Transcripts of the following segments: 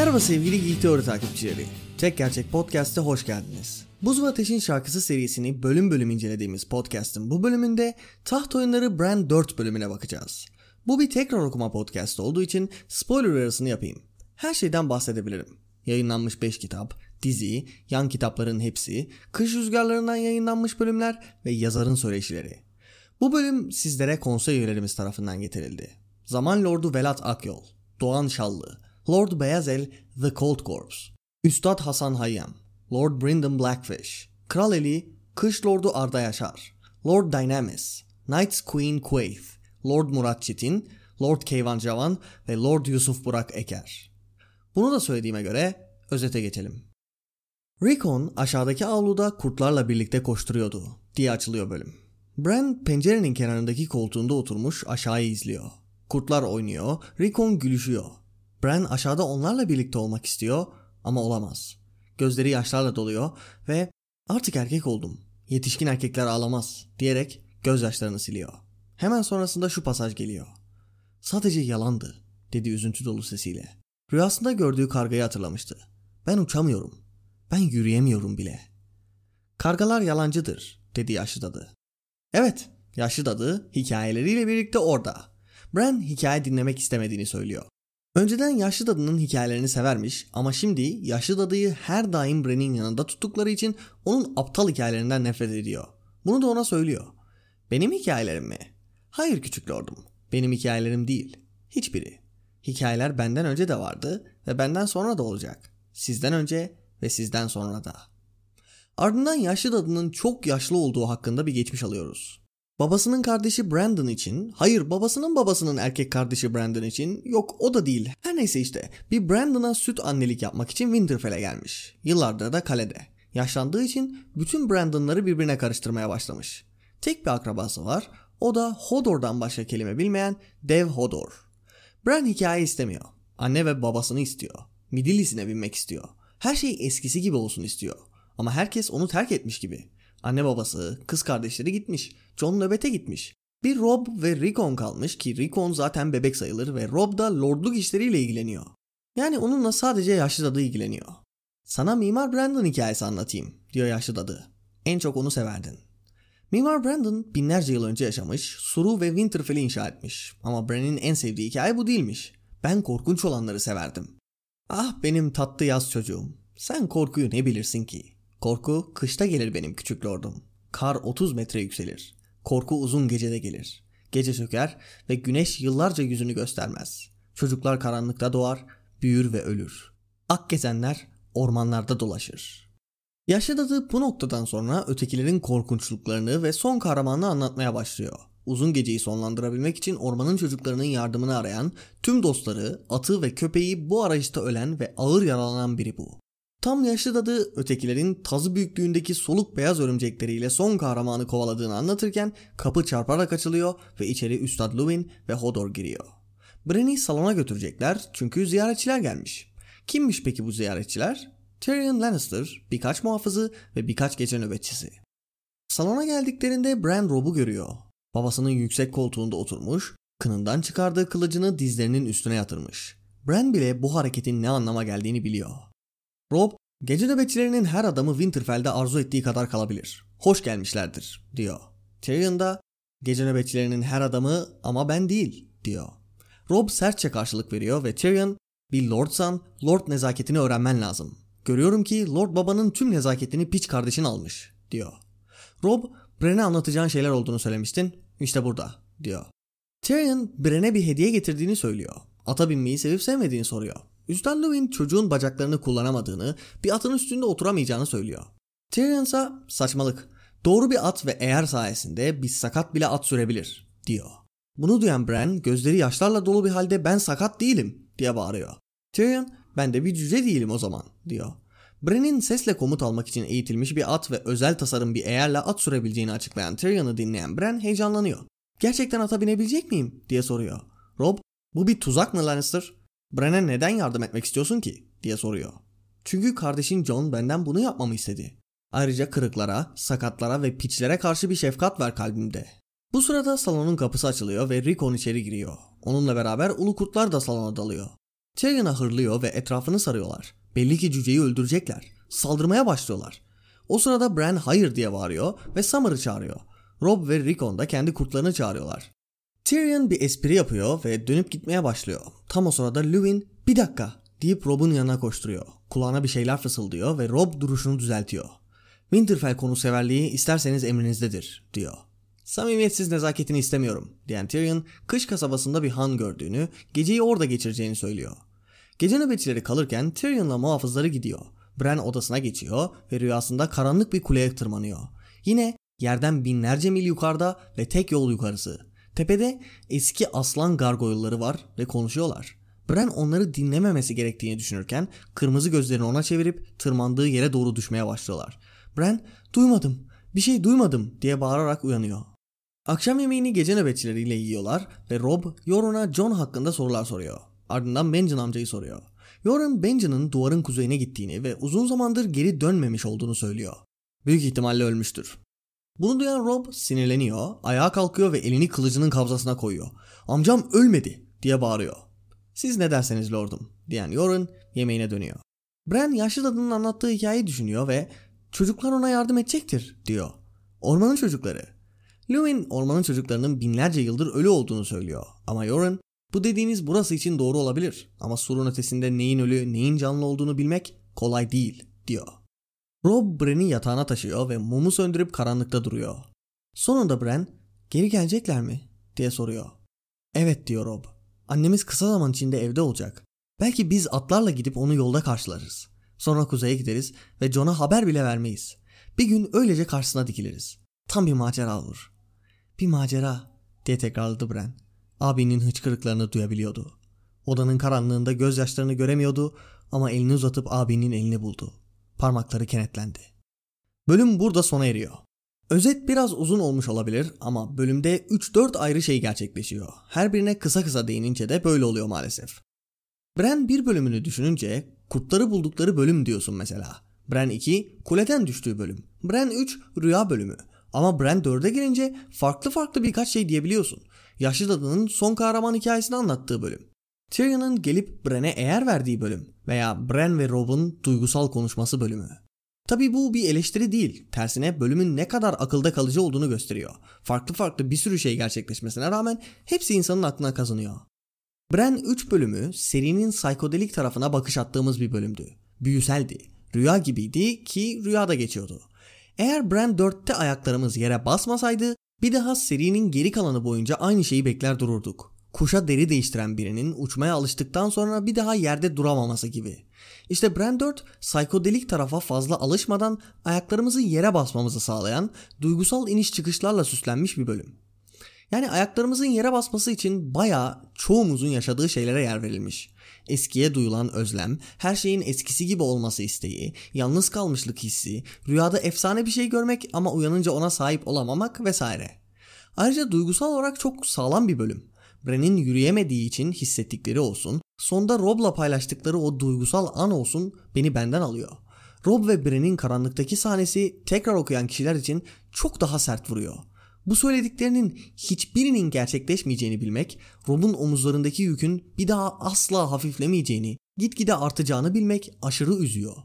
Merhaba sevgili Geek Teori takipçileri. Tek Gerçek Podcast'a hoş geldiniz. Buz ve Ateş'in şarkısı serisini bölüm bölüm incelediğimiz podcast'ın bu bölümünde Taht Oyunları Brand 4 bölümüne bakacağız. Bu bir tekrar okuma podcast olduğu için spoiler uyarısını yapayım. Her şeyden bahsedebilirim. Yayınlanmış 5 kitap, dizi, yan kitapların hepsi, kış rüzgarlarından yayınlanmış bölümler ve yazarın söyleşileri. Bu bölüm sizlere konsey üyelerimiz tarafından getirildi. Zaman Lordu Velat Akyol, Doğan Şallı, Lord Beyazel The Cold Corpse, Üstad Hasan Hayyam, Lord Brendan Blackfish, Kral Eli, Kış Lordu Arda Yaşar, Lord Dynamis, Knights Queen Quaith, Lord Murat Çetin, Lord Keyvan Cavan ve Lord Yusuf Burak Eker. Bunu da söylediğime göre özete geçelim. Rickon aşağıdaki avluda kurtlarla birlikte koşturuyordu diye açılıyor bölüm. Bran pencerenin kenarındaki koltuğunda oturmuş aşağıyı izliyor. Kurtlar oynuyor, Rickon gülüşüyor. Bran aşağıda onlarla birlikte olmak istiyor ama olamaz. Gözleri yaşlarla doluyor ve artık erkek oldum. Yetişkin erkekler ağlamaz diyerek gözyaşlarını siliyor. Hemen sonrasında şu pasaj geliyor. Sadece yalandı dedi üzüntü dolu sesiyle. Rüyasında gördüğü kargayı hatırlamıştı. Ben uçamıyorum. Ben yürüyemiyorum bile. Kargalar yalancıdır dedi yaşlı dadı. Evet yaşlı dadı hikayeleriyle birlikte orada. Bran hikaye dinlemek istemediğini söylüyor. Önceden yaşlı dadının hikayelerini severmiş ama şimdi yaşlı dadıyı her daim Bran'in yanında tuttukları için onun aptal hikayelerinden nefret ediyor. Bunu da ona söylüyor. Benim hikayelerim mi? Hayır küçük lordum. Benim hikayelerim değil. Hiçbiri. Hikayeler benden önce de vardı ve benden sonra da olacak. Sizden önce ve sizden sonra da. Ardından yaşlı dadının çok yaşlı olduğu hakkında bir geçmiş alıyoruz. Babasının kardeşi Brandon için, hayır babasının babasının erkek kardeşi Brandon için, yok o da değil. Her neyse işte bir Brandon'a süt annelik yapmak için Winterfell'e gelmiş. Yıllardır da kalede. Yaşlandığı için bütün Brandon'ları birbirine karıştırmaya başlamış. Tek bir akrabası var, o da Hodor'dan başka kelime bilmeyen Dev Hodor. Bran hikaye istemiyor. Anne ve babasını istiyor. Midillisine binmek istiyor. Her şey eskisi gibi olsun istiyor. Ama herkes onu terk etmiş gibi. Anne babası, kız kardeşleri gitmiş. John nöbete gitmiş. Bir Rob ve Rickon kalmış ki Rickon zaten bebek sayılır ve Rob da lordluk işleriyle ilgileniyor. Yani onunla sadece yaşlı dadı ilgileniyor. Sana Mimar Brandon hikayesi anlatayım diyor yaşlı dadı. En çok onu severdin. Mimar Brandon binlerce yıl önce yaşamış, Suru ve Winterfell'i inşa etmiş. Ama Bran'in en sevdiği hikaye bu değilmiş. Ben korkunç olanları severdim. Ah benim tatlı yaz çocuğum. Sen korkuyu ne bilirsin ki? Korku kışta gelir benim küçük lordum. Kar 30 metre yükselir. Korku uzun gecede gelir. Gece çöker ve güneş yıllarca yüzünü göstermez. Çocuklar karanlıkta doğar, büyür ve ölür. Ak gezenler ormanlarda dolaşır. Yaşlı dadı bu noktadan sonra ötekilerin korkunçluklarını ve son kahramanlığı anlatmaya başlıyor. Uzun geceyi sonlandırabilmek için ormanın çocuklarının yardımını arayan, tüm dostları, atı ve köpeği bu arayışta ölen ve ağır yaralanan biri bu. Tam yaşlı dadı ötekilerin tazı büyüklüğündeki soluk beyaz örümcekleriyle son kahramanı kovaladığını anlatırken kapı çarparak açılıyor ve içeri Üstad Luwin ve Hodor giriyor. Bran'i salona götürecekler çünkü ziyaretçiler gelmiş. Kimmiş peki bu ziyaretçiler? Tyrion Lannister, birkaç muhafızı ve birkaç gece nöbetçisi. Salona geldiklerinde Bran Rob'u görüyor. Babasının yüksek koltuğunda oturmuş, kınından çıkardığı kılıcını dizlerinin üstüne yatırmış. Bran bile bu hareketin ne anlama geldiğini biliyor. Rob, gece nöbetçilerinin her adamı Winterfell'de arzu ettiği kadar kalabilir. Hoş gelmişlerdir, diyor. Tyrion da, gece nöbetçilerinin her adamı ama ben değil, diyor. Rob sertçe karşılık veriyor ve Tyrion, bir lordsan lord nezaketini öğrenmen lazım. Görüyorum ki Lord babanın tüm nezaketini piç kardeşin almış, diyor. Rob, Bran'e anlatacağın şeyler olduğunu söylemiştin, işte burada, diyor. Tyrion, Bran'e bir hediye getirdiğini söylüyor. Ata binmeyi sevip sevmediğini soruyor. Üstten Lewin çocuğun bacaklarını kullanamadığını, bir atın üstünde oturamayacağını söylüyor. Tyrion ise saçmalık. Doğru bir at ve eğer sayesinde bir sakat bile at sürebilir diyor. Bunu duyan Bran gözleri yaşlarla dolu bir halde ben sakat değilim diye bağırıyor. Tyrion ben de bir cüce değilim o zaman diyor. Bran'in sesle komut almak için eğitilmiş bir at ve özel tasarım bir eğerle at sürebileceğini açıklayan Tyrion'u dinleyen Bran heyecanlanıyor. Gerçekten ata binebilecek miyim diye soruyor. Rob bu bir tuzak mı Lannister? Bran'e neden yardım etmek istiyorsun ki diye soruyor. Çünkü kardeşin Jon benden bunu yapmamı istedi. Ayrıca kırıklara, sakatlara ve piçlere karşı bir şefkat var kalbimde. Bu sırada salonun kapısı açılıyor ve Rickon içeri giriyor. Onunla beraber ulu kurtlar da salona dalıyor. Tyrion'a hırlıyor ve etrafını sarıyorlar. Belli ki cüceyi öldürecekler. Saldırmaya başlıyorlar. O sırada Bran hayır diye bağırıyor ve Summer'ı çağırıyor. Rob ve Rickon da kendi kurtlarını çağırıyorlar. Tyrion bir espri yapıyor ve dönüp gitmeye başlıyor. Tam o sırada Luwin bir dakika deyip Rob'un yanına koşturuyor. Kulağına bir şeyler fısıldıyor ve Rob duruşunu düzeltiyor. Winterfell konu severliği isterseniz emrinizdedir diyor. Samimiyetsiz nezaketini istemiyorum diyen Tyrion kış kasabasında bir han gördüğünü, geceyi orada geçireceğini söylüyor. Gece nöbetçileri kalırken Tyrion'la muhafızları gidiyor. Bran odasına geçiyor ve rüyasında karanlık bir kuleye tırmanıyor. Yine yerden binlerce mil yukarıda ve tek yol yukarısı. Tepede eski aslan gargoyulları var ve konuşuyorlar. Bran onları dinlememesi gerektiğini düşünürken kırmızı gözlerini ona çevirip tırmandığı yere doğru düşmeye başlıyorlar. Bran duymadım bir şey duymadım diye bağırarak uyanıyor. Akşam yemeğini gece nöbetçileriyle yiyorlar ve Rob Yoron'a John hakkında sorular soruyor. Ardından Benjen amcayı soruyor. Yoron Benjen'ın duvarın kuzeyine gittiğini ve uzun zamandır geri dönmemiş olduğunu söylüyor. Büyük ihtimalle ölmüştür. Bunu duyan Rob sinirleniyor, ayağa kalkıyor ve elini kılıcının kabzasına koyuyor. Amcam ölmedi diye bağırıyor. Siz ne derseniz lordum diyen Yoron yemeğine dönüyor. Bran yaşlı dadının anlattığı hikayeyi düşünüyor ve çocuklar ona yardım edecektir diyor. Ormanın çocukları. Lewin ormanın çocuklarının binlerce yıldır ölü olduğunu söylüyor. Ama Yoren bu dediğiniz burası için doğru olabilir ama surun ötesinde neyin ölü neyin canlı olduğunu bilmek kolay değil diyor. Rob Bran'i yatağına taşıyor ve mumu söndürüp karanlıkta duruyor. Sonunda Bran geri gelecekler mi diye soruyor. Evet diyor Rob. Annemiz kısa zaman içinde evde olacak. Belki biz atlarla gidip onu yolda karşılarız. Sonra kuzeye gideriz ve John'a haber bile vermeyiz. Bir gün öylece karşısına dikiliriz. Tam bir macera olur. Bir macera diye tekrarladı Bran. Abinin hıçkırıklarını duyabiliyordu. Odanın karanlığında gözyaşlarını göremiyordu ama elini uzatıp abinin elini buldu. Parmakları kenetlendi. Bölüm burada sona eriyor. Özet biraz uzun olmuş olabilir ama bölümde 3-4 ayrı şey gerçekleşiyor. Her birine kısa kısa değinince de böyle oluyor maalesef. Bran bir bölümünü düşününce kurtları buldukları bölüm diyorsun mesela. Bran 2 kuleden düştüğü bölüm. Bran 3 rüya bölümü. Ama Bran 4'e girince farklı farklı birkaç şey diyebiliyorsun. Yaşlı dadının son kahraman hikayesini anlattığı bölüm. Tyrion'un gelip Bran'e eğer verdiği bölüm veya Bran ve Rob'un duygusal konuşması bölümü. Tabi bu bir eleştiri değil. Tersine bölümün ne kadar akılda kalıcı olduğunu gösteriyor. Farklı farklı bir sürü şey gerçekleşmesine rağmen hepsi insanın aklına kazanıyor. Bran 3 bölümü serinin psikodelik tarafına bakış attığımız bir bölümdü. Büyüseldi. Rüya gibiydi ki rüyada geçiyordu. Eğer Bran 4'te ayaklarımız yere basmasaydı bir daha serinin geri kalanı boyunca aynı şeyi bekler dururduk. Kuşa deri değiştiren birinin uçmaya alıştıktan sonra bir daha yerde duramaması gibi. İşte Bran 4 psikodelik tarafa fazla alışmadan ayaklarımızı yere basmamızı sağlayan duygusal iniş çıkışlarla süslenmiş bir bölüm. Yani ayaklarımızın yere basması için bayağı çoğumuzun yaşadığı şeylere yer verilmiş. Eskiye duyulan özlem, her şeyin eskisi gibi olması isteği, yalnız kalmışlık hissi, rüyada efsane bir şey görmek ama uyanınca ona sahip olamamak vesaire. Ayrıca duygusal olarak çok sağlam bir bölüm. Bren'in yürüyemediği için hissettikleri olsun, sonda Rob'la paylaştıkları o duygusal an olsun beni benden alıyor. Rob ve Bren'in karanlıktaki sahnesi tekrar okuyan kişiler için çok daha sert vuruyor. Bu söylediklerinin hiçbirinin gerçekleşmeyeceğini bilmek, Rob'un omuzlarındaki yükün bir daha asla hafiflemeyeceğini, gitgide artacağını bilmek aşırı üzüyor.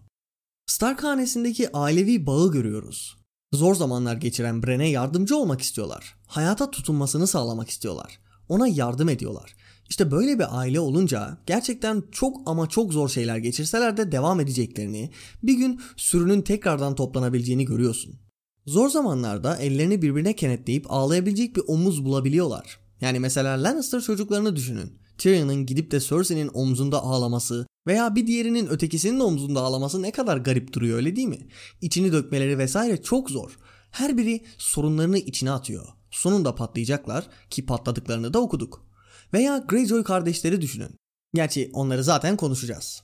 Stark hanesindeki ailevi bağı görüyoruz. Zor zamanlar geçiren Bren'e yardımcı olmak istiyorlar. Hayata tutunmasını sağlamak istiyorlar. Ona yardım ediyorlar. İşte böyle bir aile olunca gerçekten çok ama çok zor şeyler geçirseler de devam edeceklerini, bir gün sürünün tekrardan toplanabileceğini görüyorsun. Zor zamanlarda ellerini birbirine kenetleyip ağlayabilecek bir omuz bulabiliyorlar. Yani mesela Lannister çocuklarını düşünün. Tyrion'un gidip de Cersei'nin omzunda ağlaması veya bir diğerinin ötekisinin omzunda ağlaması ne kadar garip duruyor öyle değil mi? İçini dökmeleri vesaire çok zor. Her biri sorunlarını içine atıyor. Sonunda patlayacaklar ki patladıklarını da okuduk. Veya Greyjoy kardeşleri düşünün. Gerçi onları zaten konuşacağız.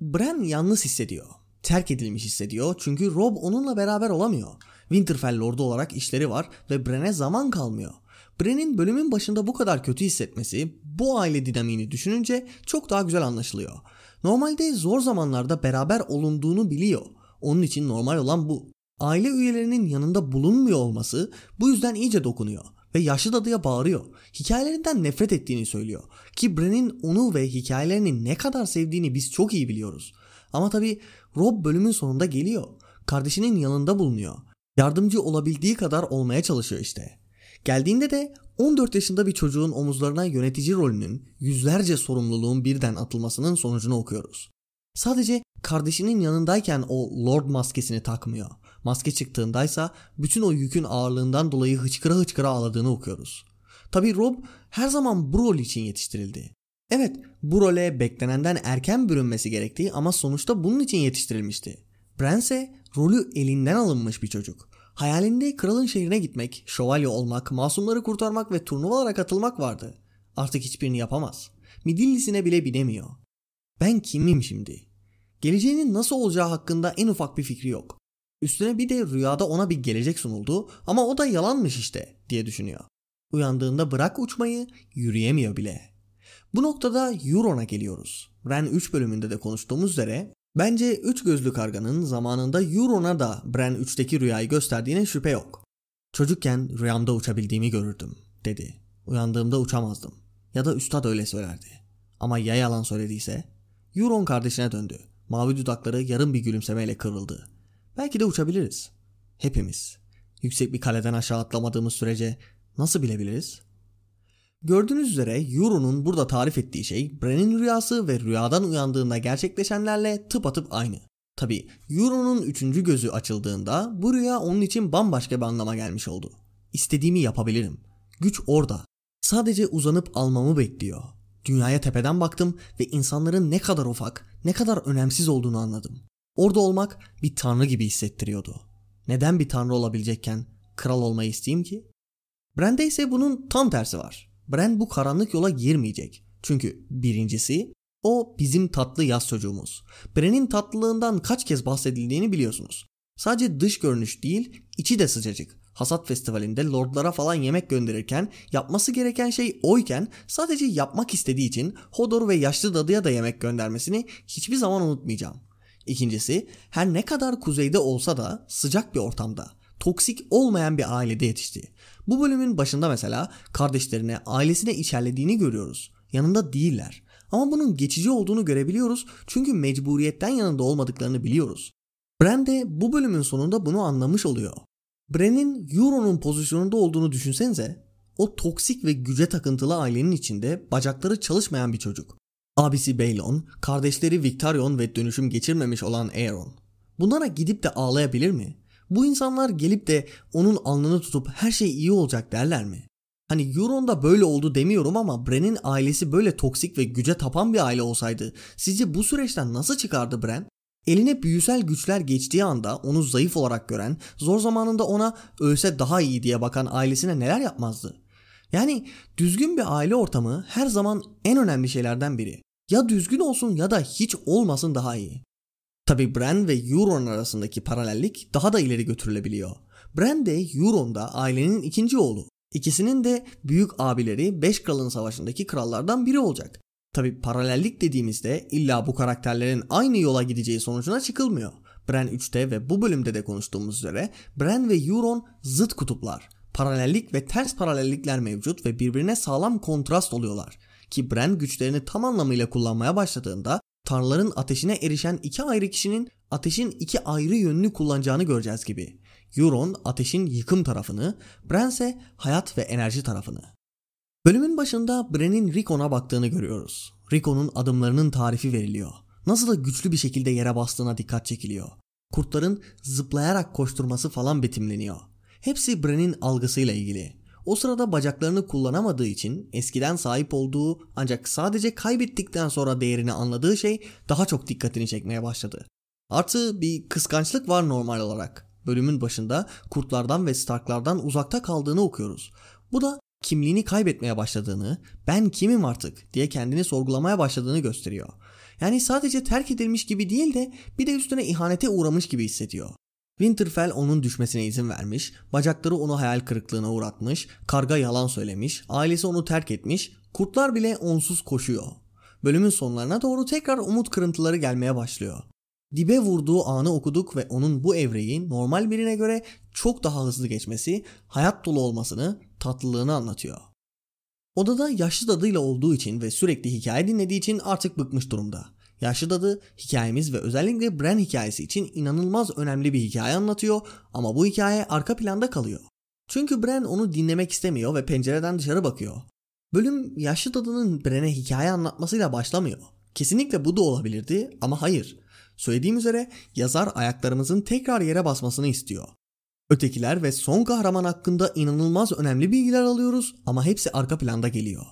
Bran yalnız hissediyor. Terk edilmiş hissediyor çünkü Rob onunla beraber olamıyor. Winterfell Lord'u olarak işleri var ve Bran'e zaman kalmıyor. Bran'in bölümün başında bu kadar kötü hissetmesi bu aile dinamiğini düşününce çok daha güzel anlaşılıyor. Normalde zor zamanlarda beraber olunduğunu biliyor. Onun için normal olan bu. Aile üyelerinin yanında bulunmuyor olması bu yüzden iyice dokunuyor ve yaşlı dadıya bağırıyor. Hikayelerinden nefret ettiğini söylüyor. Ki Bran'in onu ve hikayelerini ne kadar sevdiğini biz çok iyi biliyoruz. Ama tabi Rob bölümün sonunda geliyor. Kardeşinin yanında bulunuyor. Yardımcı olabildiği kadar olmaya çalışıyor işte. Geldiğinde de 14 yaşında bir çocuğun omuzlarına yönetici rolünün yüzlerce sorumluluğun birden atılmasının sonucunu okuyoruz. Sadece kardeşinin yanındayken o Lord maskesini takmıyor. Maske çıktığındaysa bütün o yükün ağırlığından dolayı hıçkıra hıçkıra ağladığını okuyoruz. Tabi Rob her zaman bu rol için yetiştirildi. Evet bu role beklenenden erken bürünmesi gerektiği ama sonuçta bunun için yetiştirilmişti. Bran ise rolü elinden alınmış bir çocuk. Hayalinde kralın şehrine gitmek, şövalye olmak, masumları kurtarmak ve turnuvalara katılmak vardı. Artık hiçbirini yapamaz. Midillisine bile binemiyor. Ben kimim şimdi? Geleceğinin nasıl olacağı hakkında en ufak bir fikri yok. Üstüne bir de rüyada ona bir gelecek sunuldu ama o da yalanmış işte diye düşünüyor. Uyandığında bırak uçmayı yürüyemiyor bile. Bu noktada Euron'a geliyoruz. Ren 3 bölümünde de konuştuğumuz üzere bence 3 gözlü karganın zamanında Euron'a da Bran 3'teki rüyayı gösterdiğine şüphe yok. Çocukken rüyamda uçabildiğimi görürdüm dedi. Uyandığımda uçamazdım. Ya da üstad öyle söylerdi. Ama ya yalan söylediyse? Euron kardeşine döndü. Mavi dudakları yarım bir gülümsemeyle kırıldı. Belki de uçabiliriz. Hepimiz. Yüksek bir kaleden aşağı atlamadığımız sürece nasıl bilebiliriz? Gördüğünüz üzere Euron'un burada tarif ettiği şey Bran'in rüyası ve rüyadan uyandığında gerçekleşenlerle tıpatıp aynı. Tabi Euron'un üçüncü gözü açıldığında bu rüya onun için bambaşka bir anlama gelmiş oldu. İstediğimi yapabilirim. Güç orada. Sadece uzanıp almamı bekliyor. Dünyaya tepeden baktım ve insanların ne kadar ufak, ne kadar önemsiz olduğunu anladım. Orada olmak bir tanrı gibi hissettiriyordu. Neden bir tanrı olabilecekken kral olmayı isteyeyim ki? Bran'de ise bunun tam tersi var. Bran bu karanlık yola girmeyecek. Çünkü birincisi o bizim tatlı yaz çocuğumuz. Bran'in tatlılığından kaç kez bahsedildiğini biliyorsunuz. Sadece dış görünüş değil, içi de sıcacık. Hasat festivalinde lordlara falan yemek gönderirken yapması gereken şey oyken sadece yapmak istediği için Hodor ve yaşlı dadıya da yemek göndermesini hiçbir zaman unutmayacağım. İkincisi her ne kadar kuzeyde olsa da sıcak bir ortamda, toksik olmayan bir ailede yetişti. Bu bölümün başında mesela kardeşlerine, ailesine içerlediğini görüyoruz. Yanında değiller. Ama bunun geçici olduğunu görebiliyoruz çünkü mecburiyetten yanında olmadıklarını biliyoruz. Bran de bu bölümün sonunda bunu anlamış oluyor. Bran'in Euron'un pozisyonunda olduğunu düşünsenize. O toksik ve güce takıntılı ailenin içinde bacakları çalışmayan bir çocuk. Abisi Baelon, kardeşleri Victarion ve dönüşüm geçirmemiş olan Aeron. Bunlara gidip de ağlayabilir mi? Bu insanlar gelip de onun alnını tutup her şey iyi olacak derler mi? Hani Euron'da böyle oldu demiyorum ama Bran'in ailesi böyle toksik ve güce tapan bir aile olsaydı sizce bu süreçten nasıl çıkardı Bran? Eline büyüsel güçler geçtiği anda onu zayıf olarak gören, zor zamanında ona ölse daha iyi diye bakan ailesine neler yapmazdı? Yani düzgün bir aile ortamı her zaman en önemli şeylerden biri. Ya düzgün olsun ya da hiç olmasın daha iyi. Tabi Bran ve Euron arasındaki paralellik daha da ileri götürülebiliyor. Bran de Euron'da ailenin ikinci oğlu. İkisinin de büyük abileri Beş Kralın Savaşı'ndaki krallardan biri olacak. Tabi paralellik dediğimizde illa bu karakterlerin aynı yola gideceği sonucuna çıkılmıyor. Bran 3'te ve bu bölümde de konuştuğumuz üzere Bran ve Euron zıt kutuplar. Paralellik ve ters paralellikler mevcut ve birbirine sağlam kontrast oluyorlar. Ki Bran güçlerini tam anlamıyla kullanmaya başladığında tanrıların ateşine erişen iki ayrı kişinin ateşin iki ayrı yönünü kullanacağını göreceğiz gibi. Euron ateşin yıkım tarafını, Bran ise hayat ve enerji tarafını. Bölümün başında Bran'in Rickon'a baktığını görüyoruz. Rickon'un adımlarının tarifi veriliyor. Nasıl da güçlü bir şekilde yere bastığına dikkat çekiliyor. Kurtların zıplayarak koşturması falan betimleniyor. Hepsi Bran'in algısıyla ilgili. O sırada bacaklarını kullanamadığı için eskiden sahip olduğu ancak sadece kaybettikten sonra değerini anladığı şey daha çok dikkatini çekmeye başladı. Artı bir kıskançlık var normal olarak. Bölümün başında kurtlardan ve Starklardan uzakta kaldığını okuyoruz. Bu da kimliğini kaybetmeye başladığını, ben kimim artık diye kendini sorgulamaya başladığını gösteriyor. Yani sadece terk edilmiş gibi değil de bir de üstüne ihanete uğramış gibi hissediyor. Winterfell onun düşmesine izin vermiş, bacakları onu hayal kırıklığına uğratmış, karga yalan söylemiş, ailesi onu terk etmiş, kurtlar bile onsuz koşuyor. Bölümün sonlarına doğru tekrar umut kırıntıları gelmeye başlıyor. Dibe vurduğu anı okuduk ve onun bu evreyi normal birine göre çok daha hızlı geçmesi, hayat dolu olmasını, tatlılığını anlatıyor. Odada yaşlı dadıyla olduğu için ve sürekli hikaye dinlediği için artık bıkmış durumda. Yaşlı dadı hikayemiz ve özellikle Bran hikayesi için inanılmaz önemli bir hikaye anlatıyor ama bu hikaye arka planda kalıyor. Çünkü Bran onu dinlemek istemiyor ve pencereden dışarı bakıyor. Bölüm yaşlı dadının Bran'e hikaye anlatmasıyla başlamıyor. Kesinlikle bu da olabilirdi ama hayır. Söylediğim üzere yazar ayaklarımızın tekrar yere basmasını istiyor. Ötekiler ve son kahraman hakkında inanılmaz önemli bilgiler alıyoruz ama hepsi arka planda geliyor.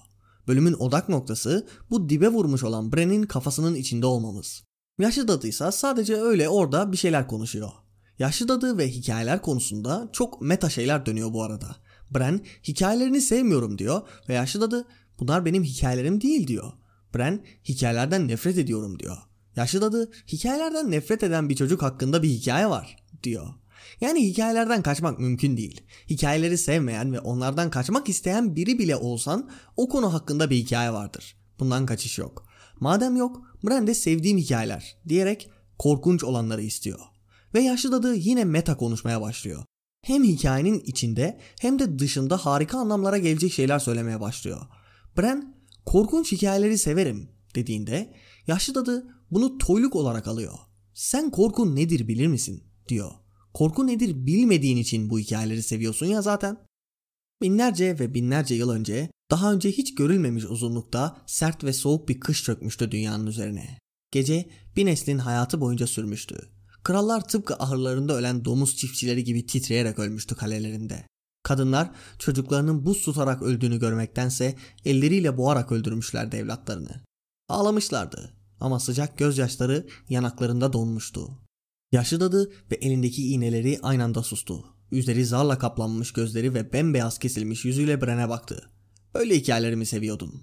Bölümün odak noktası bu dibe vurmuş olan Bran'in kafasının içinde olmamız. Yaşlı dadı ise sadece öyle orada bir şeyler konuşuyor. Yaşlı dadı ve hikayeler konusunda çok meta şeyler dönüyor bu arada. Bran hikayelerini sevmiyorum diyor ve yaşlı dadı bunlar benim hikayelerim değil diyor. Bran hikayelerden nefret ediyorum diyor. Yaşlı dadı hikayelerden nefret eden bir çocuk hakkında bir hikaye var diyor. Yani hikayelerden kaçmak mümkün değil. Hikayeleri sevmeyen ve onlardan kaçmak isteyen biri bile olsan o konu hakkında bir hikaye vardır. Bundan kaçış yok. Madem yok, Bran de sevdiğim hikayeler diyerek korkunç olanları istiyor. Ve yaşlı dadı yine meta konuşmaya başlıyor. Hem hikayenin içinde hem de dışında harika anlamlara gelecek şeyler söylemeye başlıyor. Bran korkunç hikayeleri severim dediğinde yaşlı dadı bunu toyluk olarak alıyor. Sen korku nedir bilir misin diyor. Korku nedir bilmediğin için bu hikayeleri seviyorsun ya zaten. Binlerce ve binlerce yıl önce daha önce hiç görülmemiş uzunlukta sert ve soğuk bir kış çökmüştü dünyanın üzerine. Gece bir neslin hayatı boyunca sürmüştü. Krallar tıpkı ahırlarında ölen domuz çiftçileri gibi titreyerek ölmüştü kalelerinde. Kadınlar çocuklarının buz tutarak öldüğünü görmektense elleriyle boğarak öldürmüşlerdi evlatlarını. Ağlamışlardı ama sıcak gözyaşları yanaklarında donmuştu. Yaşlı dadı ve elindeki iğneleri aynı anda sustu. Üzeri zarla kaplanmış gözleri ve bembeyaz kesilmiş yüzüyle Bren'e baktı. Böyle hikayelerimi seviyordum.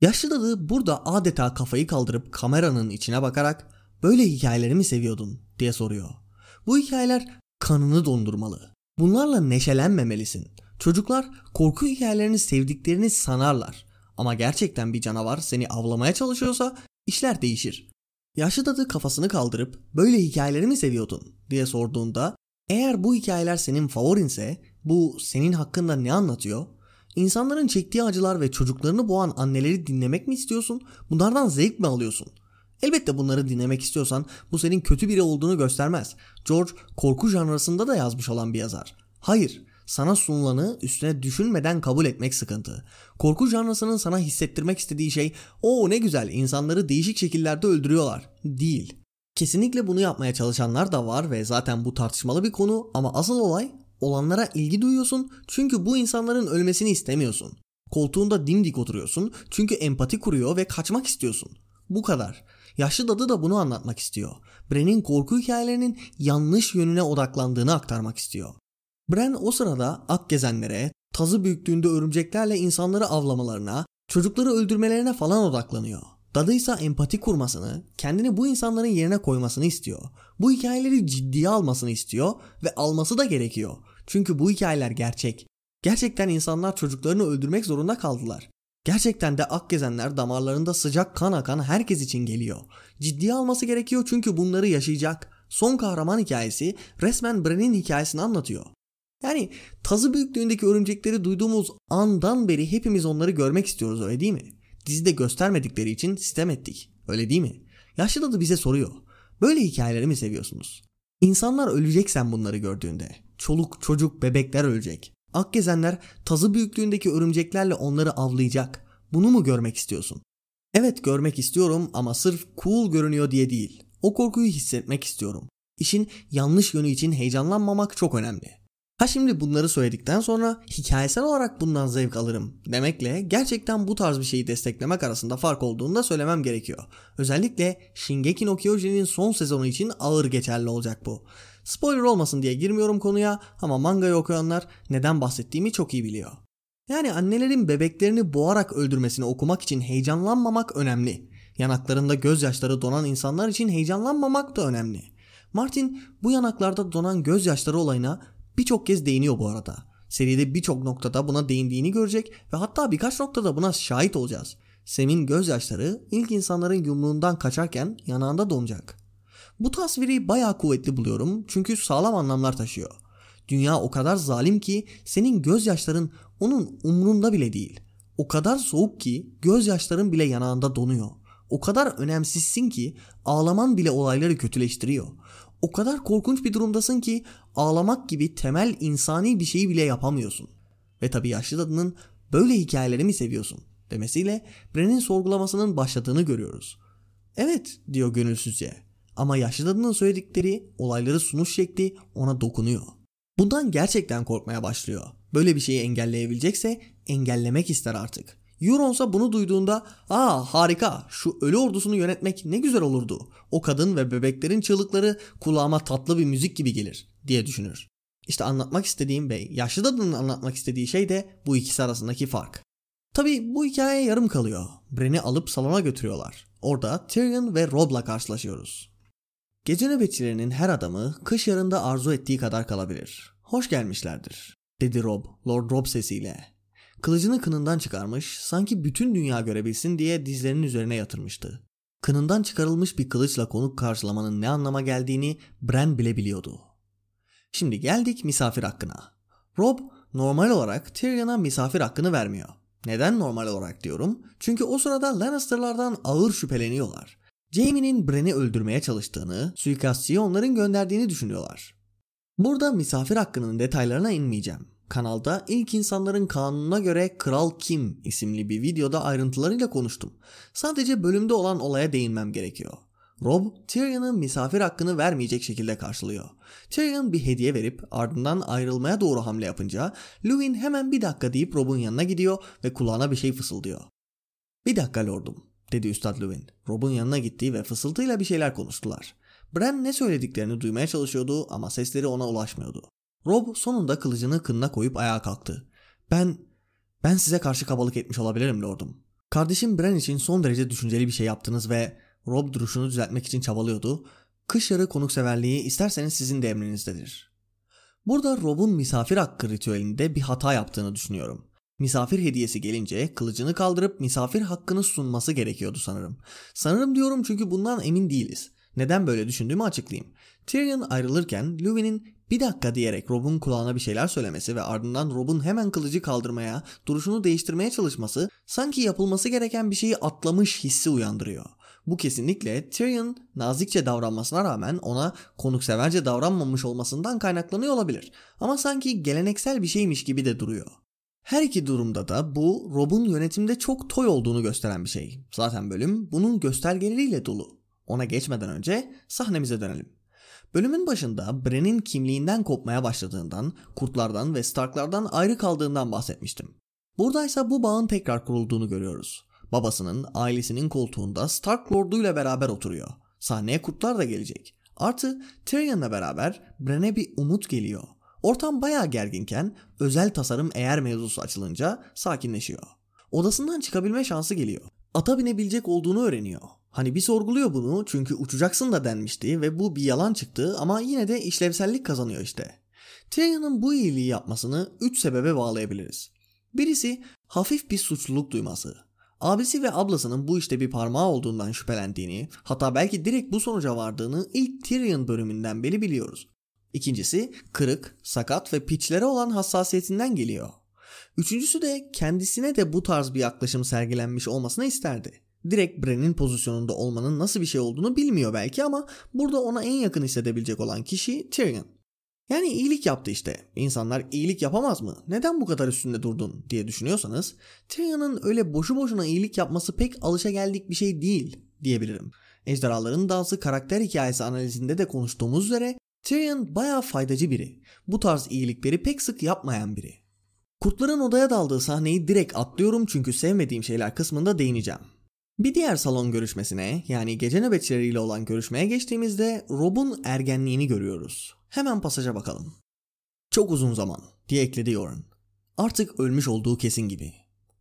Yaşlı dadı burada adeta kafayı kaldırıp kameranın içine bakarak böyle hikayelerimi seviyordun diye soruyor. Bu hikayeler kanını dondurmalı. Bunlarla neşelenmemelisin. Çocuklar korku hikayelerini sevdiklerini sanarlar. Ama gerçekten bir canavar seni avlamaya çalışıyorsa işler değişir. Yaşlı dadı kafasını kaldırıp böyle hikayeleri mi seviyordun diye sorduğunda eğer bu hikayeler senin favorinse bu senin hakkında ne anlatıyor? İnsanların çektiği acılar ve çocuklarını boğan anneleri dinlemek mi istiyorsun? Bunlardan zevk mi alıyorsun? Elbette bunları dinlemek istiyorsan bu senin kötü biri olduğunu göstermez. George korku janrasında da yazmış olan bir yazar. Hayır, sana sunulanı üstüne düşünmeden kabul etmek sıkıntı. Korku janrasının sana hissettirmek istediği şey o ne güzel insanları değişik şekillerde öldürüyorlar değil. Kesinlikle bunu yapmaya çalışanlar da var ve zaten bu tartışmalı bir konu ama asıl olay olanlara ilgi duyuyorsun çünkü bu insanların ölmesini istemiyorsun. Koltuğunda dimdik oturuyorsun çünkü empati kuruyor ve kaçmak istiyorsun. Bu kadar. Yaşlı dadı da bunu anlatmak istiyor. Bren'in korku hikayelerinin yanlış yönüne odaklandığını aktarmak istiyor. Bren o sırada ak gezenlere, tazı büyüklüğünde örümceklerle insanları avlamalarına, çocukları öldürmelerine falan odaklanıyor. Dadıysa empati kurmasını, kendini bu insanların yerine koymasını istiyor. Bu hikayeleri ciddiye almasını istiyor ve alması da gerekiyor. Çünkü bu hikayeler gerçek. Gerçekten insanlar çocuklarını öldürmek zorunda kaldılar. Gerçekten de ak gezenler damarlarında sıcak kan akan herkes için geliyor. Ciddiye alması gerekiyor çünkü bunları yaşayacak. Son kahraman hikayesi resmen Bren'in hikayesini anlatıyor. Yani tazı büyüklüğündeki örümcekleri duyduğumuz andan beri hepimiz onları görmek istiyoruz öyle değil mi? Dizide göstermedikleri için sistem ettik. Öyle değil mi? Yaşlı dadı bize soruyor. Böyle hikayeleri mi seviyorsunuz? İnsanlar ölecek sen bunları gördüğünde. Çoluk, çocuk, bebekler ölecek. Akgezenler tazı büyüklüğündeki örümceklerle onları avlayacak. Bunu mu görmek istiyorsun? Evet görmek istiyorum ama sırf cool görünüyor diye değil. O korkuyu hissetmek istiyorum. İşin yanlış yönü için heyecanlanmamak çok önemli. Ha şimdi bunları söyledikten sonra hikayesel olarak bundan zevk alırım demekle gerçekten bu tarz bir şeyi desteklemek arasında fark olduğunu da söylemem gerekiyor. Özellikle Shingeki no Kyojin'in son sezonu için ağır geçerli olacak bu. Spoiler olmasın diye girmiyorum konuya ama mangayı okuyanlar neden bahsettiğimi çok iyi biliyor. Yani annelerin bebeklerini boğarak öldürmesini okumak için heyecanlanmamak önemli. Yanaklarında gözyaşları donan insanlar için heyecanlanmamak da önemli. Martin bu yanaklarda donan gözyaşları olayına birçok kez değiniyor bu arada. Seride birçok noktada buna değindiğini görecek ve hatta birkaç noktada buna şahit olacağız. Sem'in gözyaşları ilk insanların yumruğundan kaçarken yanağında donacak. Bu tasviri bayağı kuvvetli buluyorum çünkü sağlam anlamlar taşıyor. Dünya o kadar zalim ki senin gözyaşların onun umrunda bile değil. O kadar soğuk ki gözyaşların bile yanağında donuyor. O kadar önemsizsin ki ağlaman bile olayları kötüleştiriyor. O kadar korkunç bir durumdasın ki ağlamak gibi temel insani bir şeyi bile yapamıyorsun. Ve tabii yaşlı dadının böyle hikayeleri mi seviyorsun demesiyle Bren'in sorgulamasının başladığını görüyoruz. Evet diyor gönülsüzce ama yaşlı dadının söyledikleri olayları sunuş şekli ona dokunuyor. Bundan gerçekten korkmaya başlıyor. Böyle bir şeyi engelleyebilecekse engellemek ister artık. Euronsa bunu duyduğunda ''Aa harika şu ölü ordusunu yönetmek ne güzel olurdu. O kadın ve bebeklerin çığlıkları kulağıma tatlı bir müzik gibi gelir.'' diye düşünür. İşte anlatmak istediğim ve yaşlı dadının anlatmak istediği şey de bu ikisi arasındaki fark. Tabi bu hikaye yarım kalıyor. Bren'i alıp salona götürüyorlar. Orada Tyrion ve Rob'la karşılaşıyoruz. Gece nöbetçilerinin her adamı kış yarında arzu ettiği kadar kalabilir. Hoş gelmişlerdir, dedi Rob, Lord Rob sesiyle. Kılıcını kınından çıkarmış, sanki bütün dünya görebilsin diye dizlerinin üzerine yatırmıştı. Kınından çıkarılmış bir kılıçla konuk karşılamanın ne anlama geldiğini Bran bile biliyordu. Şimdi geldik misafir hakkına. Rob normal olarak Tyrion'a misafir hakkını vermiyor. Neden normal olarak diyorum? Çünkü o sırada Lannister'lardan ağır şüpheleniyorlar. Jaime'nin Bran'i öldürmeye çalıştığını, suikastçıyı onların gönderdiğini düşünüyorlar. Burada misafir hakkının detaylarına inmeyeceğim. Kanalda ilk insanların kanununa göre Kral Kim isimli bir videoda ayrıntılarıyla konuştum. Sadece bölümde olan olaya değinmem gerekiyor. Rob, Tyrion'ın misafir hakkını vermeyecek şekilde karşılıyor. Tyrion bir hediye verip ardından ayrılmaya doğru hamle yapınca Luwin hemen bir dakika deyip Rob'un yanına gidiyor ve kulağına bir şey fısıldıyor. Bir dakika lordum dedi Üstad Luwin. Rob'un yanına gitti ve fısıltıyla bir şeyler konuştular. Bran ne söylediklerini duymaya çalışıyordu ama sesleri ona ulaşmıyordu. Rob sonunda kılıcını kınına koyup ayağa kalktı. Ben, ben size karşı kabalık etmiş olabilirim lordum. Kardeşim Bran için son derece düşünceli bir şey yaptınız ve Rob duruşunu düzeltmek için çabalıyordu. Kış yarı konukseverliği isterseniz sizin de emrinizdedir. Burada Rob'un misafir hakkı ritüelinde bir hata yaptığını düşünüyorum. Misafir hediyesi gelince kılıcını kaldırıp misafir hakkını sunması gerekiyordu sanırım. Sanırım diyorum çünkü bundan emin değiliz. Neden böyle düşündüğümü açıklayayım. Tyrion ayrılırken Luwin'in bir dakika diyerek Rob'un kulağına bir şeyler söylemesi ve ardından Rob'un hemen kılıcı kaldırmaya, duruşunu değiştirmeye çalışması sanki yapılması gereken bir şeyi atlamış hissi uyandırıyor. Bu kesinlikle Tyrion nazikçe davranmasına rağmen ona konukseverce davranmamış olmasından kaynaklanıyor olabilir. Ama sanki geleneksel bir şeymiş gibi de duruyor. Her iki durumda da bu Rob'un yönetimde çok toy olduğunu gösteren bir şey. Zaten bölüm bunun göstergeleriyle dolu. Ona geçmeden önce sahnemize dönelim. Bölümün başında Bran'in kimliğinden kopmaya başladığından, kurtlardan ve Starklardan ayrı kaldığından bahsetmiştim. Buradaysa bu bağın tekrar kurulduğunu görüyoruz. Babasının, ailesinin koltuğunda Stark Lord'uyla beraber oturuyor. Sahneye kurtlar da gelecek. Artı Tyrion'la beraber Bran'e bir umut geliyor. Ortam bayağı gerginken özel tasarım eğer mevzusu açılınca sakinleşiyor. Odasından çıkabilme şansı geliyor. Ata binebilecek olduğunu öğreniyor. Hani bir sorguluyor bunu çünkü uçacaksın da denmişti ve bu bir yalan çıktı ama yine de işlevsellik kazanıyor işte. Tyrion'un bu iyiliği yapmasını 3 sebebe bağlayabiliriz. Birisi hafif bir suçluluk duyması. Abisi ve ablasının bu işte bir parmağı olduğundan şüphelendiğini, hatta belki direkt bu sonuca vardığını ilk Tyrion bölümünden beri biliyoruz. İkincisi kırık, sakat ve piçlere olan hassasiyetinden geliyor. Üçüncüsü de kendisine de bu tarz bir yaklaşım sergilenmiş olmasını isterdi. Direkt Bren'in pozisyonunda olmanın nasıl bir şey olduğunu bilmiyor belki ama burada ona en yakın hissedebilecek olan kişi Tyrion. Yani iyilik yaptı işte. İnsanlar iyilik yapamaz mı? Neden bu kadar üstünde durdun diye düşünüyorsanız Tyrion'un öyle boşu boşuna iyilik yapması pek alışa geldik bir şey değil diyebilirim. Ejderhaların Dansı karakter hikayesi analizinde de konuştuğumuz üzere Tyrion bayağı faydacı biri. Bu tarz iyilikleri pek sık yapmayan biri. Kurtların odaya daldığı sahneyi direkt atlıyorum çünkü sevmediğim şeyler kısmında değineceğim. Bir diğer salon görüşmesine yani gece nöbetçileriyle olan görüşmeye geçtiğimizde Rob'un ergenliğini görüyoruz. Hemen pasaja bakalım. Çok uzun zaman diye ekledi Yoren. Artık ölmüş olduğu kesin gibi.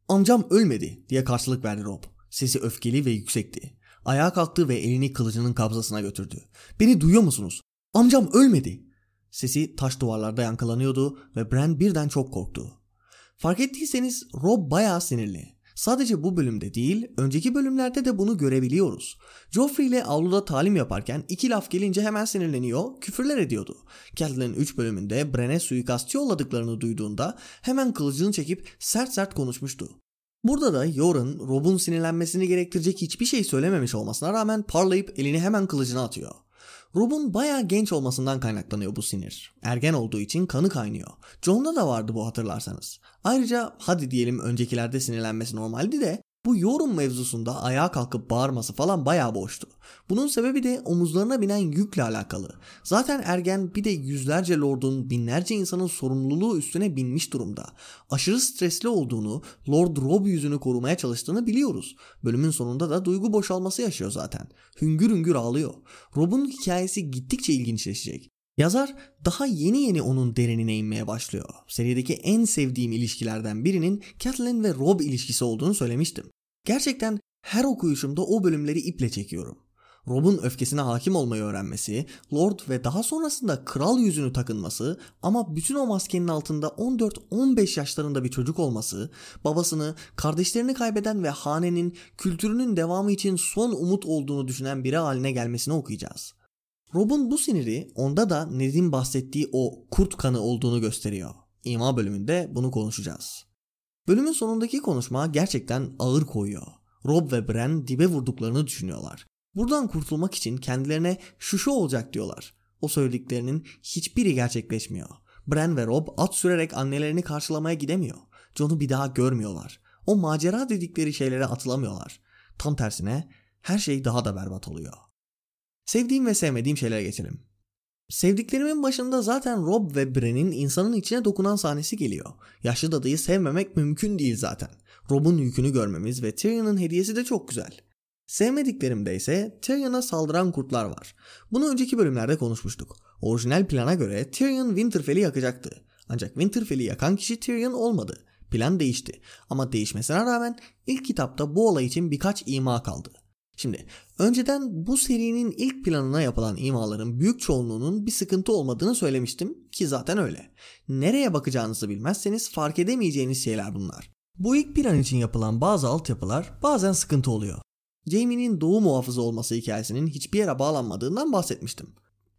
Amcam ölmedi diye karşılık verdi Rob. Sesi öfkeli ve yüksekti. Ayağa kalktı ve elini kılıcının kabzasına götürdü. Beni duyuyor musunuz? Amcam ölmedi. Sesi taş duvarlarda yankılanıyordu ve Bran birden çok korktu. Fark ettiyseniz Rob bayağı sinirli. Sadece bu bölümde değil, önceki bölümlerde de bunu görebiliyoruz. Joffrey ile avluda talim yaparken iki laf gelince hemen sinirleniyor, küfürler ediyordu. Catelyn 3 bölümünde Bren'e suikastçı yolladıklarını duyduğunda hemen kılıcını çekip sert sert konuşmuştu. Burada da Yoren, Rob'un sinirlenmesini gerektirecek hiçbir şey söylememiş olmasına rağmen parlayıp elini hemen kılıcına atıyor. Rob'un bayağı genç olmasından kaynaklanıyor bu sinir. Ergen olduğu için kanı kaynıyor. John'da da vardı bu hatırlarsanız. Ayrıca hadi diyelim öncekilerde sinirlenmesi normaldi de bu yorum mevzusunda ayağa kalkıp bağırması falan bayağı boştu. Bunun sebebi de omuzlarına binen yükle alakalı. Zaten ergen bir de yüzlerce lordun, binlerce insanın sorumluluğu üstüne binmiş durumda. Aşırı stresli olduğunu, Lord Rob yüzünü korumaya çalıştığını biliyoruz. Bölümün sonunda da duygu boşalması yaşıyor zaten. Hüngür hüngür ağlıyor. Rob'un hikayesi gittikçe ilginçleşecek. Yazar daha yeni yeni onun derinine inmeye başlıyor. Serideki en sevdiğim ilişkilerden birinin Catelyn ve Rob ilişkisi olduğunu söylemiştim. Gerçekten her okuyuşumda o bölümleri iple çekiyorum. Rob'un öfkesine hakim olmayı öğrenmesi, Lord ve daha sonrasında kral yüzünü takınması ama bütün o maskenin altında 14-15 yaşlarında bir çocuk olması, babasını, kardeşlerini kaybeden ve hanenin, kültürünün devamı için son umut olduğunu düşünen biri haline gelmesini okuyacağız. Rob'un bu siniri onda da Ned'in bahsettiği o kurt kanı olduğunu gösteriyor. İma bölümünde bunu konuşacağız. Bölümün sonundaki konuşma gerçekten ağır koyuyor. Rob ve Bran dibe vurduklarını düşünüyorlar. Buradan kurtulmak için kendilerine şu şu olacak diyorlar. O söylediklerinin hiçbiri gerçekleşmiyor. Bran ve Rob at sürerek annelerini karşılamaya gidemiyor. John'u bir daha görmüyorlar. O macera dedikleri şeylere atılamıyorlar. Tam tersine her şey daha da berbat oluyor. Sevdiğim ve sevmediğim şeylere geçelim. Sevdiklerimin başında zaten Rob ve Bran'in insanın içine dokunan sahnesi geliyor. Yaşlı dadıyı sevmemek mümkün değil zaten. Rob'un yükünü görmemiz ve Tyrion'un hediyesi de çok güzel. Sevmediklerimde ise Tyrion'a saldıran kurtlar var. Bunu önceki bölümlerde konuşmuştuk. Orijinal plana göre Tyrion Winterfell'i yakacaktı. Ancak Winterfell'i yakan kişi Tyrion olmadı. Plan değişti. Ama değişmesine rağmen ilk kitapta bu olay için birkaç ima kaldı. Şimdi önceden bu serinin ilk planına yapılan imaların büyük çoğunluğunun bir sıkıntı olmadığını söylemiştim ki zaten öyle. Nereye bakacağınızı bilmezseniz fark edemeyeceğiniz şeyler bunlar. Bu ilk plan için yapılan bazı altyapılar bazen sıkıntı oluyor. Jaime'nin doğu muhafızı olması hikayesinin hiçbir yere bağlanmadığından bahsetmiştim.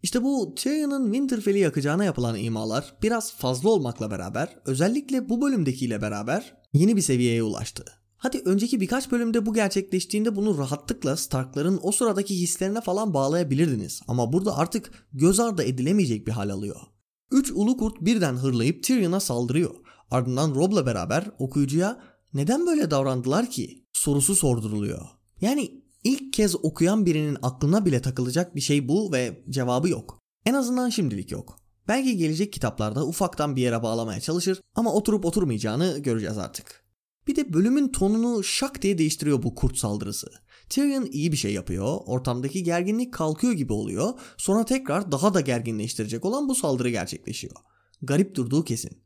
İşte bu Tyrion'un Winterfell'i yakacağına yapılan imalar biraz fazla olmakla beraber özellikle bu bölümdekiyle beraber yeni bir seviyeye ulaştı. Hadi önceki birkaç bölümde bu gerçekleştiğinde bunu rahatlıkla Stark'ların o sıradaki hislerine falan bağlayabilirdiniz. Ama burada artık göz ardı edilemeyecek bir hal alıyor. Üç ulu kurt birden hırlayıp Tyrion'a saldırıyor. Ardından Rob'la beraber okuyucuya neden böyle davrandılar ki sorusu sorduruluyor. Yani ilk kez okuyan birinin aklına bile takılacak bir şey bu ve cevabı yok. En azından şimdilik yok. Belki gelecek kitaplarda ufaktan bir yere bağlamaya çalışır ama oturup oturmayacağını göreceğiz artık. Bir de bölümün tonunu şak diye değiştiriyor bu kurt saldırısı. Tyrion iyi bir şey yapıyor, ortamdaki gerginlik kalkıyor gibi oluyor, sonra tekrar daha da gerginleştirecek olan bu saldırı gerçekleşiyor. Garip durduğu kesin.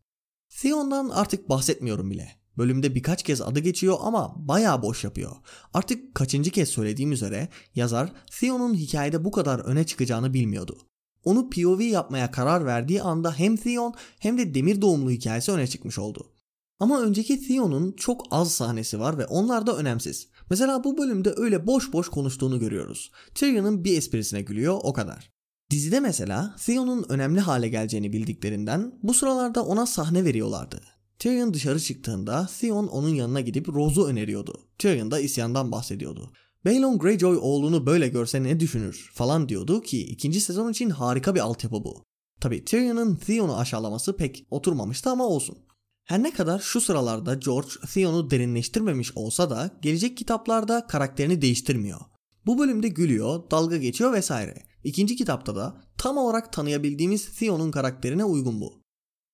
Theon'dan artık bahsetmiyorum bile. Bölümde birkaç kez adı geçiyor ama bayağı boş yapıyor. Artık kaçıncı kez söylediğim üzere yazar Theon'un hikayede bu kadar öne çıkacağını bilmiyordu. Onu POV yapmaya karar verdiği anda hem Theon hem de demir doğumlu hikayesi öne çıkmış oldu. Ama önceki Theon'un çok az sahnesi var ve onlar da önemsiz. Mesela bu bölümde öyle boş boş konuştuğunu görüyoruz. Tyrion'un bir esprisine gülüyor o kadar. Dizide mesela Theon'un önemli hale geleceğini bildiklerinden bu sıralarda ona sahne veriyorlardı. Tyrion dışarı çıktığında Theon onun yanına gidip Rose'u öneriyordu. Tyrion da isyandan bahsediyordu. Balon Greyjoy oğlunu böyle görse ne düşünür falan diyordu ki ikinci sezon için harika bir altyapı bu. Tabi Tyrion'un Theon'u aşağılaması pek oturmamıştı ama olsun. Her ne kadar şu sıralarda George Theon'u derinleştirmemiş olsa da gelecek kitaplarda karakterini değiştirmiyor. Bu bölümde gülüyor, dalga geçiyor vesaire. İkinci kitapta da tam olarak tanıyabildiğimiz Theon'un karakterine uygun bu.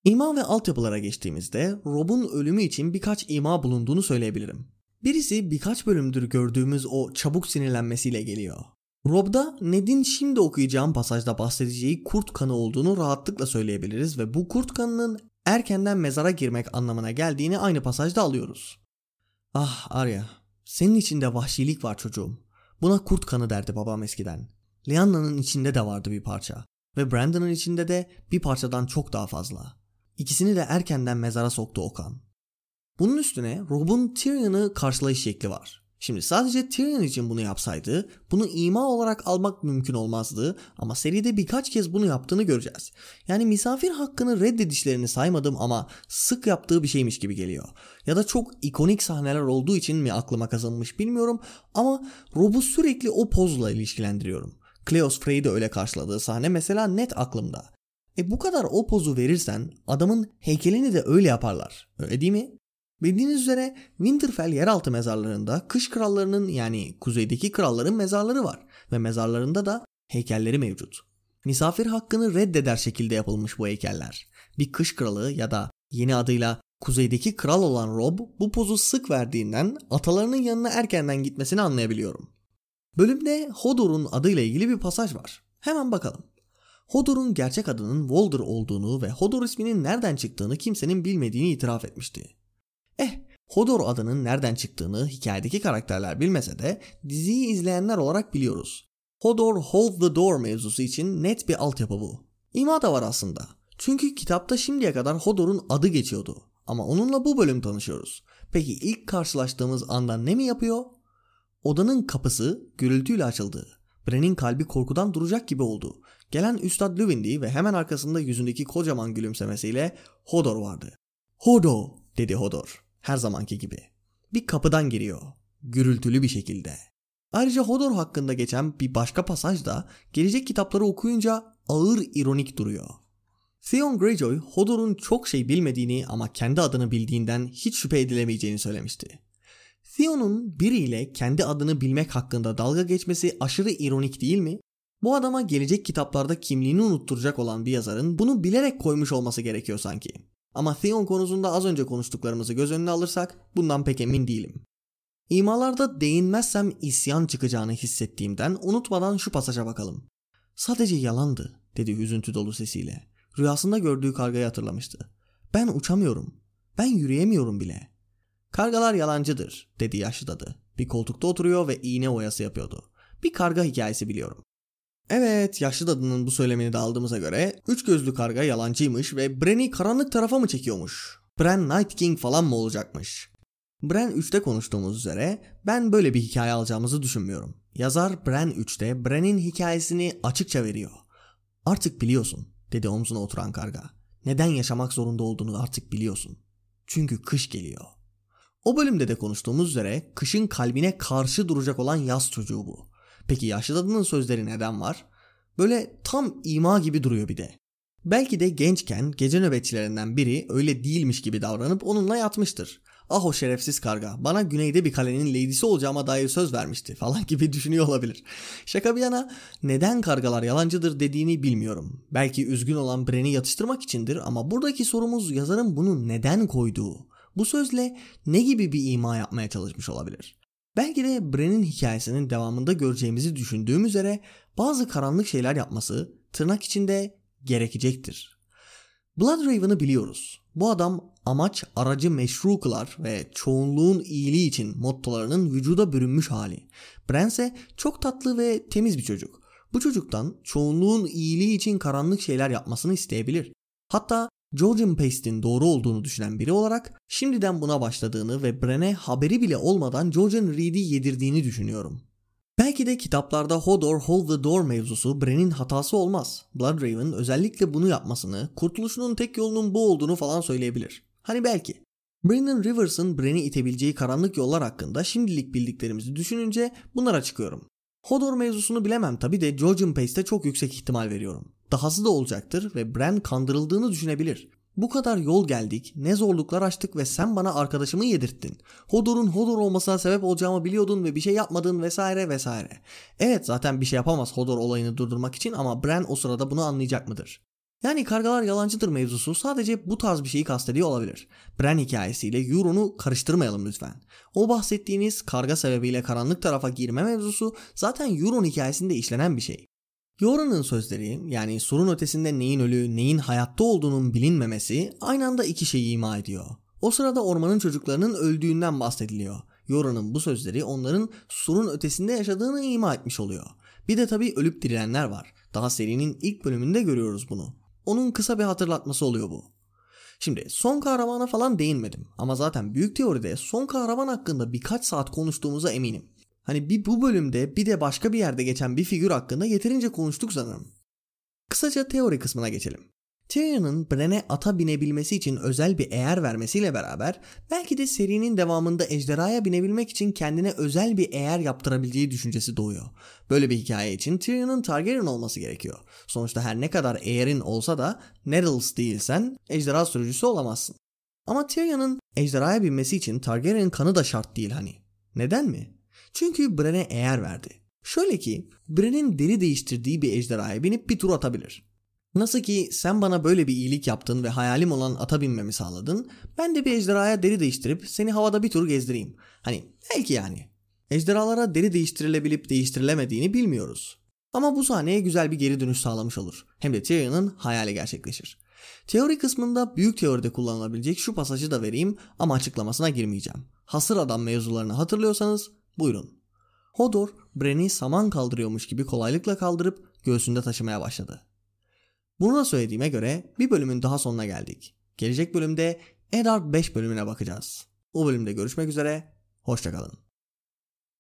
İma ve altyapılara geçtiğimizde Rob'un ölümü için birkaç ima bulunduğunu söyleyebilirim. Birisi birkaç bölümdür gördüğümüz o çabuk sinirlenmesiyle geliyor. Rob'da Ned'in şimdi okuyacağım pasajda bahsedeceği kurt kanı olduğunu rahatlıkla söyleyebiliriz ve bu kurt kanının erkenden mezara girmek anlamına geldiğini aynı pasajda alıyoruz. Ah Arya, senin içinde vahşilik var çocuğum. Buna kurt kanı derdi babam eskiden. Lyana'nın içinde de vardı bir parça ve Brandon'ın içinde de bir parçadan çok daha fazla. İkisini de erkenden mezara soktu Okan. Bunun üstüne Rob'un Tyrion'ı karşılayış şekli var. Şimdi sadece Tyrion için bunu yapsaydı bunu ima olarak almak mümkün olmazdı ama seride birkaç kez bunu yaptığını göreceğiz. Yani misafir hakkını reddedişlerini saymadım ama sık yaptığı bir şeymiş gibi geliyor. Ya da çok ikonik sahneler olduğu için mi aklıma kazanmış bilmiyorum ama Rob'u sürekli o pozla ilişkilendiriyorum. Cleos Frey'i de öyle karşıladığı sahne mesela net aklımda. E bu kadar o pozu verirsen adamın heykelini de öyle yaparlar. Öyle değil mi? Bildiğiniz üzere Winterfell yeraltı mezarlarında kış krallarının yani kuzeydeki kralların mezarları var ve mezarlarında da heykelleri mevcut. Misafir hakkını reddeder şekilde yapılmış bu heykeller. Bir kış kralı ya da yeni adıyla kuzeydeki kral olan Rob bu pozu sık verdiğinden atalarının yanına erkenden gitmesini anlayabiliyorum. Bölümde Hodor'un adıyla ilgili bir pasaj var. Hemen bakalım. Hodor'un gerçek adının Walder olduğunu ve Hodor isminin nereden çıktığını kimsenin bilmediğini itiraf etmişti. Eh, Hodor adının nereden çıktığını hikayedeki karakterler bilmese de diziyi izleyenler olarak biliyoruz. Hodor Hold the Door mevzusu için net bir altyapı bu. İma da var aslında. Çünkü kitapta şimdiye kadar Hodor'un adı geçiyordu. Ama onunla bu bölüm tanışıyoruz. Peki ilk karşılaştığımız anda ne mi yapıyor? Odanın kapısı gürültüyle açıldı. Bren'in kalbi korkudan duracak gibi oldu. Gelen Üstad Lüvindi ve hemen arkasında yüzündeki kocaman gülümsemesiyle Hodor vardı. Hodo dedi Hodor. Her zamanki gibi. Bir kapıdan giriyor. Gürültülü bir şekilde. Ayrıca Hodor hakkında geçen bir başka pasaj da gelecek kitapları okuyunca ağır ironik duruyor. Theon Greyjoy, Hodor'un çok şey bilmediğini ama kendi adını bildiğinden hiç şüphe edilemeyeceğini söylemişti. Theon'un biriyle kendi adını bilmek hakkında dalga geçmesi aşırı ironik değil mi? Bu adama gelecek kitaplarda kimliğini unutturacak olan bir yazarın bunu bilerek koymuş olması gerekiyor sanki. Ama Theon konusunda az önce konuştuklarımızı göz önüne alırsak bundan pek emin değilim. İmalarda değinmezsem isyan çıkacağını hissettiğimden unutmadan şu pasaja bakalım. Sadece yalandı dedi üzüntü dolu sesiyle. Rüyasında gördüğü kargayı hatırlamıştı. Ben uçamıyorum. Ben yürüyemiyorum bile. Kargalar yalancıdır dedi yaşlı dadı. Bir koltukta oturuyor ve iğne oyası yapıyordu. Bir karga hikayesi biliyorum. Evet yaşlı dadının bu söylemini de aldığımıza göre üç gözlü karga yalancıymış ve Bren'i karanlık tarafa mı çekiyormuş? Bren Night King falan mı olacakmış? Bren 3'te konuştuğumuz üzere ben böyle bir hikaye alacağımızı düşünmüyorum. Yazar Bren 3'te Bren'in hikayesini açıkça veriyor. Artık biliyorsun dedi omzuna oturan karga. Neden yaşamak zorunda olduğunu artık biliyorsun. Çünkü kış geliyor. O bölümde de konuştuğumuz üzere kışın kalbine karşı duracak olan yaz çocuğu bu. Peki yaşlı dadının sözleri neden var? Böyle tam ima gibi duruyor bir de. Belki de gençken gece nöbetçilerinden biri öyle değilmiş gibi davranıp onunla yatmıştır. Ah o şerefsiz karga bana güneyde bir kalenin lady'si olacağıma dair söz vermişti falan gibi düşünüyor olabilir. Şaka bir yana neden kargalar yalancıdır dediğini bilmiyorum. Belki üzgün olan Bren'i yatıştırmak içindir ama buradaki sorumuz yazarın bunu neden koyduğu. Bu sözle ne gibi bir ima yapmaya çalışmış olabilir? Belki de Bren'in hikayesinin devamında göreceğimizi düşündüğüm üzere bazı karanlık şeyler yapması tırnak içinde gerekecektir. Bloodraven'ı biliyoruz. Bu adam amaç aracı meşru kılar ve çoğunluğun iyiliği için mottolarının vücuda bürünmüş hali. Bran ise çok tatlı ve temiz bir çocuk. Bu çocuktan çoğunluğun iyiliği için karanlık şeyler yapmasını isteyebilir. Hatta Georgian Paste'in doğru olduğunu düşünen biri olarak şimdiden buna başladığını ve Bren'e haberi bile olmadan Georgian Reed'i yedirdiğini düşünüyorum. Belki de kitaplarda Hodor Hold the Door mevzusu Bren'in hatası olmaz. Bloodraven özellikle bunu yapmasını, kurtuluşunun tek yolunun bu olduğunu falan söyleyebilir. Hani belki. Brandon Rivers'ın Bren'i itebileceği karanlık yollar hakkında şimdilik bildiklerimizi düşününce bunlara çıkıyorum. Hodor mevzusunu bilemem tabi de Georgian Pace'te çok yüksek ihtimal veriyorum. Dahası da olacaktır ve Bran kandırıldığını düşünebilir. Bu kadar yol geldik, ne zorluklar açtık ve sen bana arkadaşımı yedirttin. Hodor'un Hodor olmasına sebep olacağımı biliyordun ve bir şey yapmadın vesaire vesaire. Evet zaten bir şey yapamaz Hodor olayını durdurmak için ama Bran o sırada bunu anlayacak mıdır? Yani kargalar yalancıdır mevzusu sadece bu tarz bir şeyi kastediyor olabilir. Bran hikayesiyle Euron'u karıştırmayalım lütfen. O bahsettiğiniz karga sebebiyle karanlık tarafa girme mevzusu zaten Euron hikayesinde işlenen bir şey. Euron'un sözleri yani surun ötesinde neyin ölü neyin hayatta olduğunun bilinmemesi aynı anda iki şeyi ima ediyor. O sırada ormanın çocuklarının öldüğünden bahsediliyor. Euron'un bu sözleri onların surun ötesinde yaşadığını ima etmiş oluyor. Bir de tabii ölüp dirilenler var. Daha serinin ilk bölümünde görüyoruz bunu. Onun kısa bir hatırlatması oluyor bu. Şimdi son kahramana falan değinmedim ama zaten büyük teoride son kahraman hakkında birkaç saat konuştuğumuza eminim. Hani bir bu bölümde bir de başka bir yerde geçen bir figür hakkında yeterince konuştuk sanırım. Kısaca teori kısmına geçelim. Tyrion'un Bran'e ata binebilmesi için özel bir eğer vermesiyle beraber belki de serinin devamında ejderhaya binebilmek için kendine özel bir eğer yaptırabileceği düşüncesi doğuyor. Böyle bir hikaye için Tyrion'un Targaryen olması gerekiyor. Sonuçta her ne kadar eğerin olsa da Nettles değilsen ejderha sürücüsü olamazsın. Ama Tyrion'un ejderhaya binmesi için Targaryen kanı da şart değil hani. Neden mi? Çünkü Bran'e eğer verdi. Şöyle ki Bran'in deri değiştirdiği bir ejderhaya binip bir tur atabilir. Nasıl ki sen bana böyle bir iyilik yaptın ve hayalim olan ata binmemi sağladın. Ben de bir ejderhaya deri değiştirip seni havada bir tur gezdireyim. Hani belki yani. Ejderhalara deri değiştirilebilip değiştirilemediğini bilmiyoruz. Ama bu sahneye güzel bir geri dönüş sağlamış olur. Hem de Tyrion'un hayali gerçekleşir. Teori kısmında büyük teoride kullanılabilecek şu pasajı da vereyim ama açıklamasına girmeyeceğim. Hasır adam mevzularını hatırlıyorsanız buyurun. Hodor, Bren'i saman kaldırıyormuş gibi kolaylıkla kaldırıp göğsünde taşımaya başladı. Bunu da söylediğime göre bir bölümün daha sonuna geldik. Gelecek bölümde Eddard 5 bölümüne bakacağız. O bölümde görüşmek üzere, hoşçakalın.